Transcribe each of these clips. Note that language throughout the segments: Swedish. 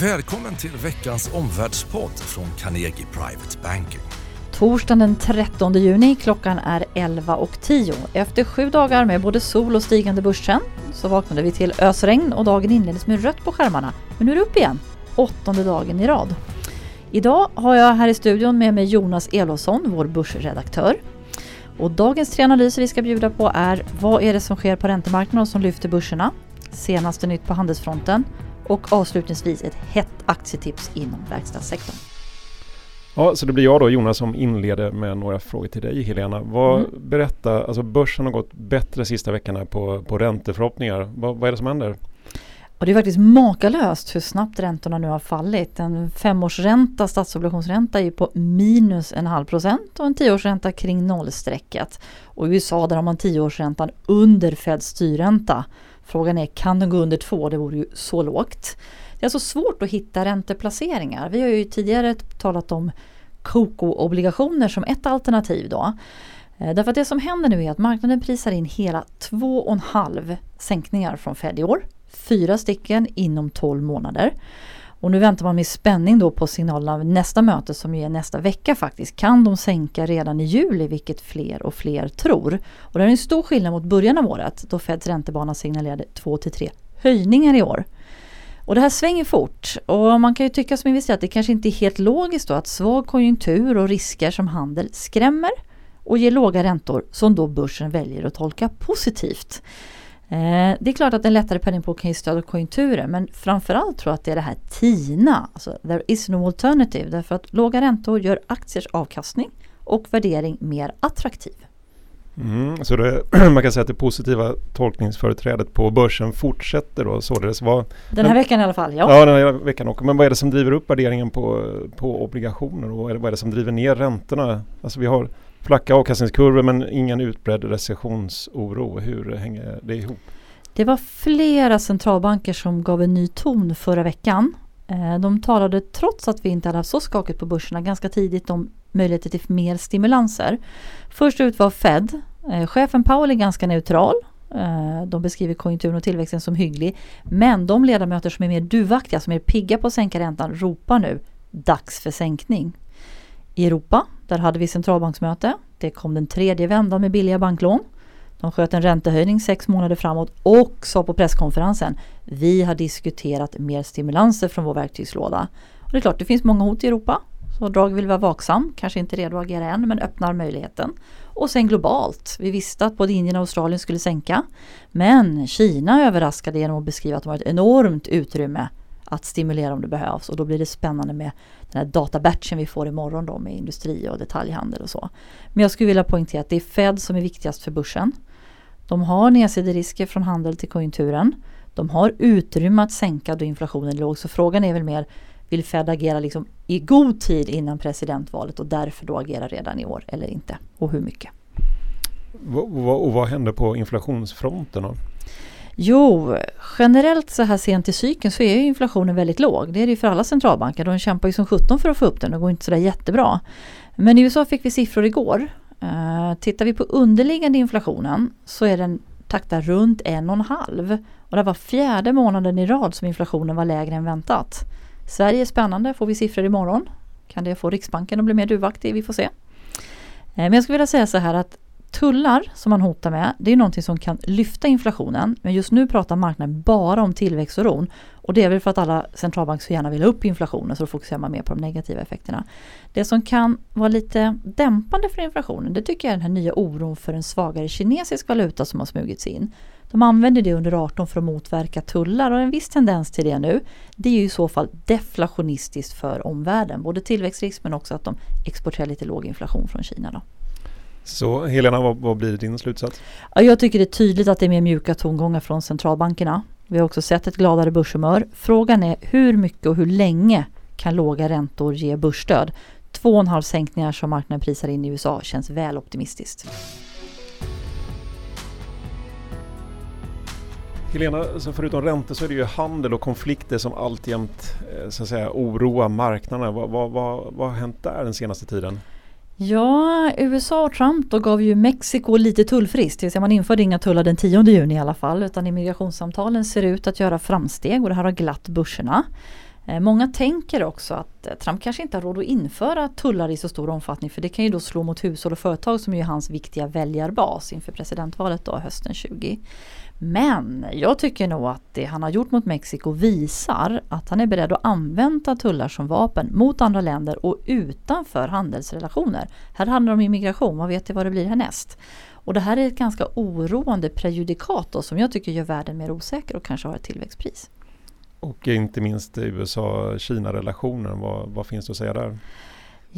Välkommen till veckans omvärldspodd från Carnegie Private Banking. Torsdagen den 13 juni, klockan är 11.10. Efter sju dagar med både sol och stigande börsen så vaknade vi till ösregn och dagen inleddes med rött på skärmarna. Men nu är det upp igen, åttonde dagen i rad. Idag har jag här i studion med mig Jonas Elofsson, vår börsredaktör. Och dagens tre analyser vi ska bjuda på är vad är det som sker på räntemarknaden som lyfter börserna? Senaste nytt på handelsfronten och avslutningsvis ett hett aktietips inom verkstadssektorn. Ja, så det blir jag då Jonas som inleder med några frågor till dig Helena. Vad, mm. Berätta, alltså börsen har gått bättre sista veckorna på, på ränteförhoppningar. Vad, vad är det som händer? Och det är faktiskt makalöst hur snabbt räntorna nu har fallit. En femårsränta, statsobligationsränta, är på minus en halv procent och en tioårsränta kring nollstrecket. Och i USA där har man tioårsräntan under Feds styrränta. Frågan är, kan den gå under två? Det vore ju så lågt. Det är alltså svårt att hitta ränteplaceringar. Vi har ju tidigare talat om KOKO-obligationer som ett alternativ då. Eh, därför att det som händer nu är att marknaden prisar in hela 2,5 sänkningar från Fed i år. Fyra stycken inom 12 månader. Och nu väntar man med spänning då på signalerna av nästa möte som är nästa vecka faktiskt. Kan de sänka redan i juli, vilket fler och fler tror? Och det är en stor skillnad mot början av året då Feds räntebana signalerade 2 till 3 höjningar i år. Och det här svänger fort och man kan ju tycka som investerare att det kanske inte är helt logiskt då att svag konjunktur och risker som handel skrämmer och ger låga räntor som då börsen väljer att tolka positivt. Eh, det är klart att en lättare penningpolitik kan ge stöd åt konjunkturen men framförallt tror jag att det är det här TINA, alltså there is no alternative, därför att låga räntor gör aktiers avkastning och värdering mer attraktiv. Mm, så det, man kan säga att det positiva tolkningsföreträdet på börsen fortsätter då således. Vad, den här men, veckan i alla fall, ja. Ja, den här veckan också. Men vad är det som driver upp värderingen på, på obligationer och vad är det som driver ner räntorna? Alltså vi har flacka avkastningskurvor men ingen utbredd recessionsoro. Hur hänger det ihop? Det var flera centralbanker som gav en ny ton förra veckan. Eh, de talade trots att vi inte hade haft så skakigt på börserna ganska tidigt om möjligheter till mer stimulanser. Först ut var Fed. Eh, chefen Powell är ganska neutral. Eh, de beskriver konjunkturen och tillväxten som hygglig. Men de ledamöter som är mer duvaktiga, som är pigga på att sänka räntan, ropar nu dags för sänkning. I Europa, där hade vi centralbanksmöte. Det kom den tredje vändan med billiga banklån. De sköt en räntehöjning sex månader framåt och sa på presskonferensen vi har diskuterat mer stimulanser från vår verktygslåda. Och det är klart, det finns många hot i Europa. Så Drag vill vara vaksam, kanske inte redo att agera än men öppnar möjligheten. Och sen globalt. Vi visste att både Indien och Australien skulle sänka. Men Kina överraskade genom att beskriva att de har ett enormt utrymme att stimulera om det behövs. Och då blir det spännande med den här databatchen vi får imorgon då med industri och detaljhandel och så. Men jag skulle vilja poängtera att det är Fed som är viktigast för börsen. De har nedsiderisker från handel till konjunkturen. De har utrymme att sänka då inflationen är låg. Så frågan är väl mer vill Fed agera liksom i god tid innan presidentvalet och därför då agera redan i år eller inte? Och hur mycket? Och vad händer på inflationsfronten då? Jo, generellt så här sent i cykeln så är inflationen väldigt låg. Det är det ju för alla centralbanker. De kämpar ju som 17 för att få upp den. Det går inte sådär jättebra. Men i USA fick vi siffror igår. Eh, tittar vi på underliggande inflationen så är den taktar runt en och en halv. Och det var fjärde månaden i rad som inflationen var lägre än väntat. Sverige är spännande, får vi siffror imorgon? Kan det få Riksbanken att bli mer duvaktig? Vi får se. Eh, men jag skulle vilja säga så här att tullar som man hotar med, det är någonting som kan lyfta inflationen. Men just nu pratar marknaden bara om tillväxtoron. Och det är väl för att alla centralbanker så gärna vill ha upp inflationen så då fokuserar man mer på de negativa effekterna. Det som kan vara lite dämpande för inflationen det tycker jag är den här nya oron för en svagare kinesisk valuta som har smugits in. De använder det under 18 för att motverka tullar och en viss tendens till det nu. Det är ju i så fall deflationistiskt för omvärlden. Både tillväxtrisk men också att de exporterar lite låg inflation från Kina. Då. Så Helena, vad, vad blir din slutsats? Ja, jag tycker det är tydligt att det är mer mjuka tongångar från centralbankerna. Vi har också sett ett gladare börshumör. Frågan är hur mycket och hur länge kan låga räntor ge börsstöd? Två och en halv sänkningar som marknaden prisar in i USA känns väl optimistiskt. Helena, så förutom räntor så är det ju handel och konflikter som alltjämt eh, så att säga, oroar marknaderna. Vad, vad, vad, vad har hänt där den senaste tiden? Ja, USA och Trump då gav ju Mexiko lite tullfrist. Det vill säga man införde inga tullar den 10 juni i alla fall utan immigrationssamtalen ser ut att göra framsteg och det här har glatt börserna. Eh, många tänker också att eh, Trump kanske inte har råd att införa tullar i så stor omfattning för det kan ju då slå mot hushåll och företag som är hans viktiga väljarbas inför presidentvalet då hösten 20. Men jag tycker nog att det han har gjort mot Mexiko visar att han är beredd att använda tullar som vapen mot andra länder och utanför handelsrelationer. Här handlar det om immigration, vad vet ju vad det blir härnäst? Och det här är ett ganska oroande prejudikat då, som jag tycker gör världen mer osäker och kanske har ett tillväxtpris. Och inte minst USA-Kina-relationen, vad, vad finns det att säga där?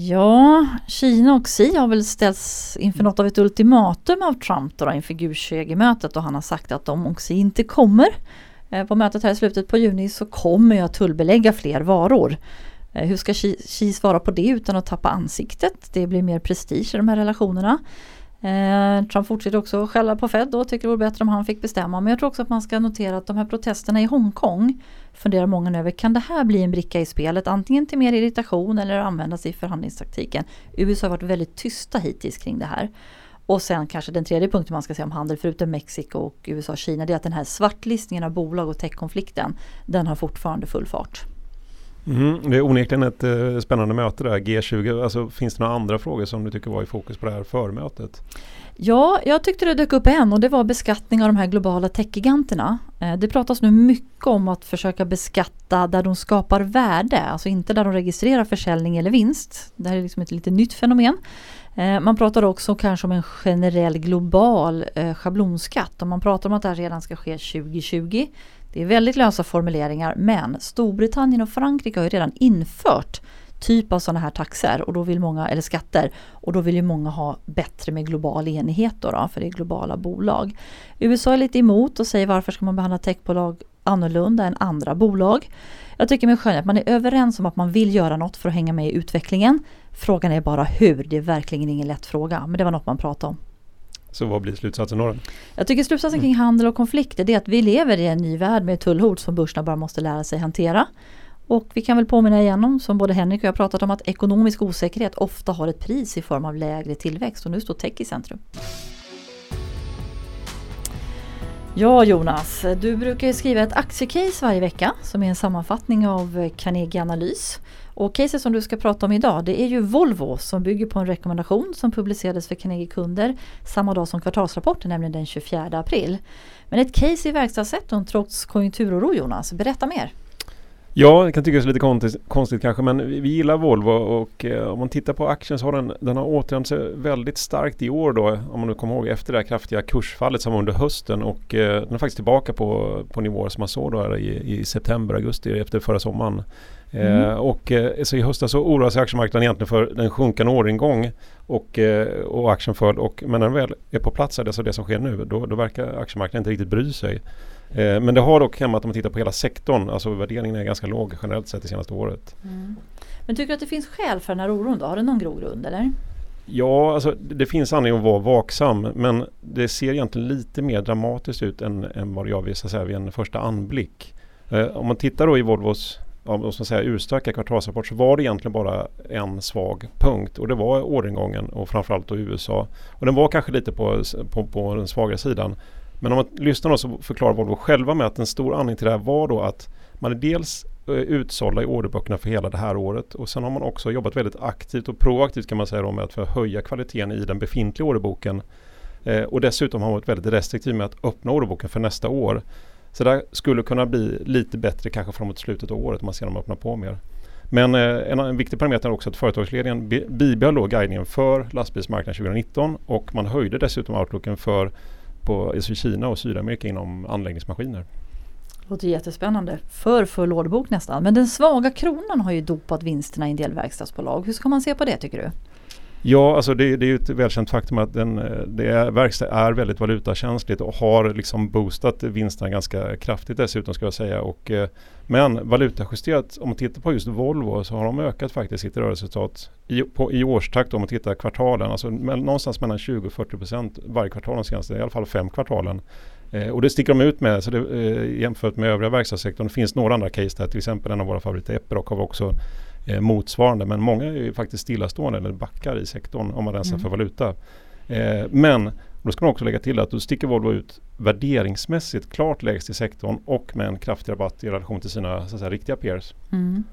Ja, Kina och Xi har väl ställts inför något av ett ultimatum av Trump då, inför G20-mötet och han har sagt att om Xi inte kommer eh, på mötet här i slutet på juni så kommer jag tullbelägga fler varor. Eh, hur ska Xi svara på det utan att tappa ansiktet? Det blir mer prestige i de här relationerna. Eh, Trump fortsätter också skälla på Fed och tycker det vore bättre om han fick bestämma. Men jag tror också att man ska notera att de här protesterna i Hongkong funderar många nu över, kan det här bli en bricka i spelet? Antingen till mer irritation eller användas i förhandlingstaktiken. USA har varit väldigt tysta hittills kring det här. Och sen kanske den tredje punkten man ska säga om handel förutom Mexiko och USA och Kina det är att den här svartlistningen av bolag och techkonflikten den har fortfarande full fart. Mm, det är onekligen ett eh, spännande möte där, G20. Alltså, finns det några andra frågor som du tycker var i fokus på det här förmötet? Ja, jag tyckte det dök upp en och det var beskattning av de här globala techgiganterna. Eh, det pratas nu mycket om att försöka beskatta där de skapar värde, alltså inte där de registrerar försäljning eller vinst. Det här är liksom ett lite nytt fenomen. Eh, man pratar också kanske om en generell global eh, schablonskatt och man pratar om att det här redan ska ske 2020. Det är väldigt lösa formuleringar men Storbritannien och Frankrike har ju redan infört typ av sådana här taxer och då vill många, eller skatter och då vill ju många ha bättre med global enighet då, då för det är globala bolag. USA är lite emot och säger varför ska man behandla techbolag annorlunda än andra bolag. Jag tycker mig skönja att man är överens om att man vill göra något för att hänga med i utvecklingen. Frågan är bara hur, det är verkligen ingen lätt fråga men det var något man pratade om. Så vad blir slutsatsen då? Jag tycker slutsatsen kring handel och konflikter är att vi lever i en ny värld med tullhot som börserna bara måste lära sig hantera. Och vi kan väl påminna igen om, som både Henrik och jag pratat om, att ekonomisk osäkerhet ofta har ett pris i form av lägre tillväxt och nu står tech i centrum. Ja Jonas, du brukar skriva ett aktiecase varje vecka som är en sammanfattning av Carnegie Analys. Och caset som du ska prata om idag det är ju Volvo som bygger på en rekommendation som publicerades för Carnegie-kunder samma dag som kvartalsrapporten, nämligen den 24 april. Men ett case i verkstadssektorn trots konjunkturoro Jonas, berätta mer. Ja, det kan tyckas lite konstigt, konstigt kanske men vi gillar Volvo och eh, om man tittar på aktien så har den, den har återhämtat sig väldigt starkt i år då om man nu kommer ihåg efter det här kraftiga kursfallet som var under hösten och eh, den är faktiskt tillbaka på, på nivåer som man såg då i, i september, augusti efter förra sommaren. Mm. Eh, och eh, så i höstas så oroade sig aktiemarknaden egentligen för den sjunkande orderingång och, eh, och aktien föll. Och, men när den väl är på plats, alltså det som sker nu, då, då verkar aktiemarknaden inte riktigt bry sig. Eh, men det har dock hämmat om man tittar på hela sektorn. Alltså värderingen är ganska låg generellt sett det senaste året. Mm. Men tycker du att det finns skäl för den här oron då? Har det någon grogrund eller? Ja, alltså det finns anledning att vara vaksam men det ser egentligen lite mer dramatiskt ut än, än vad jag vill säga vid en första anblick. Eh, om man tittar då i Volvos säga, urstarka kvartalsrapport så var det egentligen bara en svag punkt och det var orderingången och framförallt då USA. Och den var kanske lite på, på, på den svaga sidan. Men om man lyssnar då så förklarar Volvo själva med att en stor anledning till det här var då att man är dels eh, utsålda i orderböckerna för hela det här året och sen har man också jobbat väldigt aktivt och proaktivt kan man säga då med att för att höja kvaliteten i den befintliga orderboken. Eh, och dessutom har man varit väldigt restriktiv med att öppna orderboken för nästa år. Så det skulle kunna bli lite bättre kanske framåt slutet av året om man ser dem öppna på mer. Men eh, en, en viktig parameter är också att företagsledningen bibehöll då guidningen för lastbilsmarknaden 2019 och man höjde dessutom outlooken för på alltså Kina och Sydamerika inom anläggningsmaskiner. Låter jättespännande. För full orderbok nästan. Men den svaga kronan har ju dopat vinsterna i en del verkstadsbolag. Hur ska man se på det tycker du? Ja, alltså det, det är ju ett välkänt faktum att den, eh, det är, verkstad är väldigt valutakänsligt och har liksom boostat vinsterna ganska kraftigt dessutom ska jag säga. Och, eh, men valutajusterat, om man tittar på just Volvo så har de ökat faktiskt sitt rörelseresultat i, på, i årstakt om man tittar kvartalen. Alltså med, någonstans mellan 20-40% varje kvartal de senaste, i alla fall fem kvartalen. Eh, och det sticker de ut med så det, eh, jämfört med övriga verkstadssektorn. Det finns några andra case där, till exempel en av våra favoriter Epiroc har vi också eh, motsvarande. Men många är ju faktiskt stillastående eller backar i sektorn om man rensar mm. för valuta. Eh, men då ska man också lägga till att då sticker Volvo ut värderingsmässigt klart lägst i sektorn och med en kraftig rabatt i relation till sina så att säga, riktiga peers. Mm.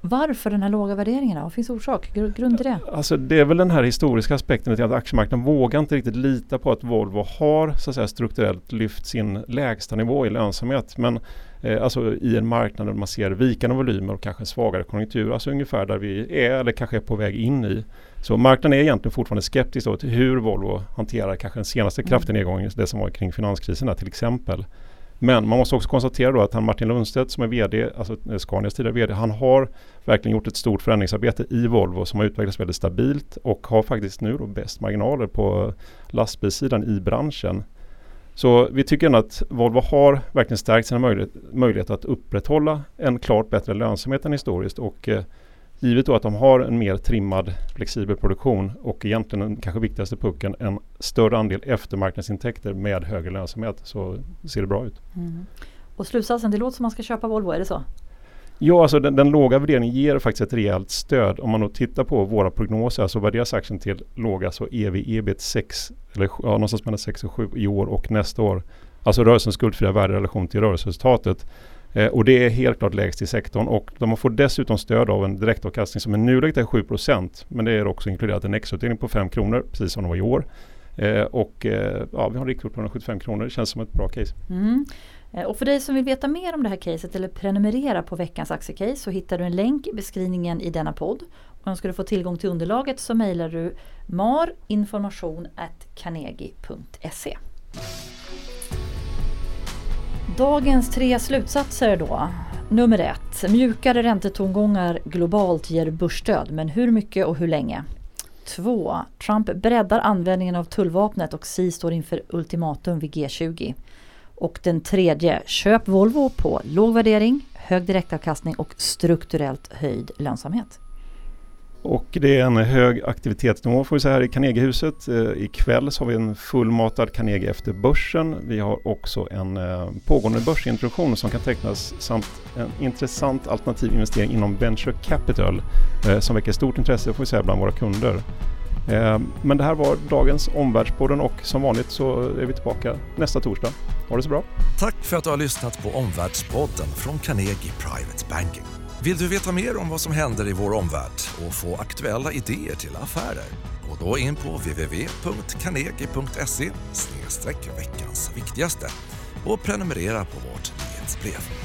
Varför den här låga värderingen? Vad finns orsak? Grund till det? Alltså det är väl den här historiska aspekten att aktiemarknaden vågar inte riktigt lita på att Volvo har så att säga, strukturellt lyft sin lägsta nivå i lönsamhet. Men eh, alltså i en marknad där man ser vikande volymer och kanske svagare konjunktur, alltså ungefär där vi är eller kanske är på väg in i. Så marknaden är egentligen fortfarande skeptisk till hur Volvo hanterar kanske den senaste mm. kraftiga nedgången, det som var kring finanskrisen till exempel. Men man måste också konstatera då att han Martin Lundstedt som är VD, alltså Scanias tidigare VD, han har verkligen gjort ett stort förändringsarbete i Volvo som har utvecklats väldigt stabilt och har faktiskt nu då bäst marginaler på lastbilssidan i branschen. Så vi tycker ändå att Volvo har verkligen stärkt sina möjlighet, möjligheter att upprätthålla en klart bättre lönsamhet än historiskt och eh, Givet då att de har en mer trimmad flexibel produktion och egentligen den kanske viktigaste pucken en större andel eftermarknadsintäkter med högre lönsamhet så ser det bra ut. Mm. Och slutsatsen, det låter som man ska köpa Volvo, är det så? Ja, alltså den, den, låga värderingen ger faktiskt ett rejält stöd. Om man då tittar på våra prognoser så värderas aktien till låga så ev ebit 6 eller ja, någonstans mellan 6 och 7 i år och nästa år. Alltså rörelsens skuldfria värde i relation till rörelseresultatet. Eh, och det är helt klart lägst i sektorn och de får dessutom stöd av en direktavkastning som i nuläget är 7% Men det är också inkluderat en extrautdelning på 5 kronor precis som det var i år. Eh, och eh, ja, vi har en riktkurs på 175 kronor. Det känns som ett bra case. Mm. Eh, och för dig som vill veta mer om det här caset eller prenumerera på veckans aktiecase så hittar du en länk i beskrivningen i denna podd. Och önskar du få tillgång till underlaget så mejlar du marinformation@carnegie.se. Dagens tre slutsatser då. Nummer ett. Mjukare räntetongångar globalt ger börsstöd, men hur mycket och hur länge? Två. Trump breddar användningen av tullvapnet och Xi står inför ultimatum vid G20. Och den tredje, köp Volvo på låg värdering, hög direktavkastning och strukturellt höjd lönsamhet. Och det är en hög aktivitetsnivå får vi säga här i Carnegiehuset. Eh, ikväll så har vi en fullmatad Carnegie efter börsen. Vi har också en eh, pågående börsintroduktion som kan tecknas samt en intressant alternativ investering inom venture capital eh, som väcker stort intresse får vi säga bland våra kunder. Eh, men det här var dagens Omvärldspodden och som vanligt så är vi tillbaka nästa torsdag. Ha det så bra! Tack för att du har lyssnat på Omvärldspodden från Carnegie Private Banking. Vill du veta mer om vad som händer i vår omvärld och få aktuella idéer till affärer? Gå då in på www.carnegie.se veckans viktigaste och prenumerera på vårt nyhetsbrev.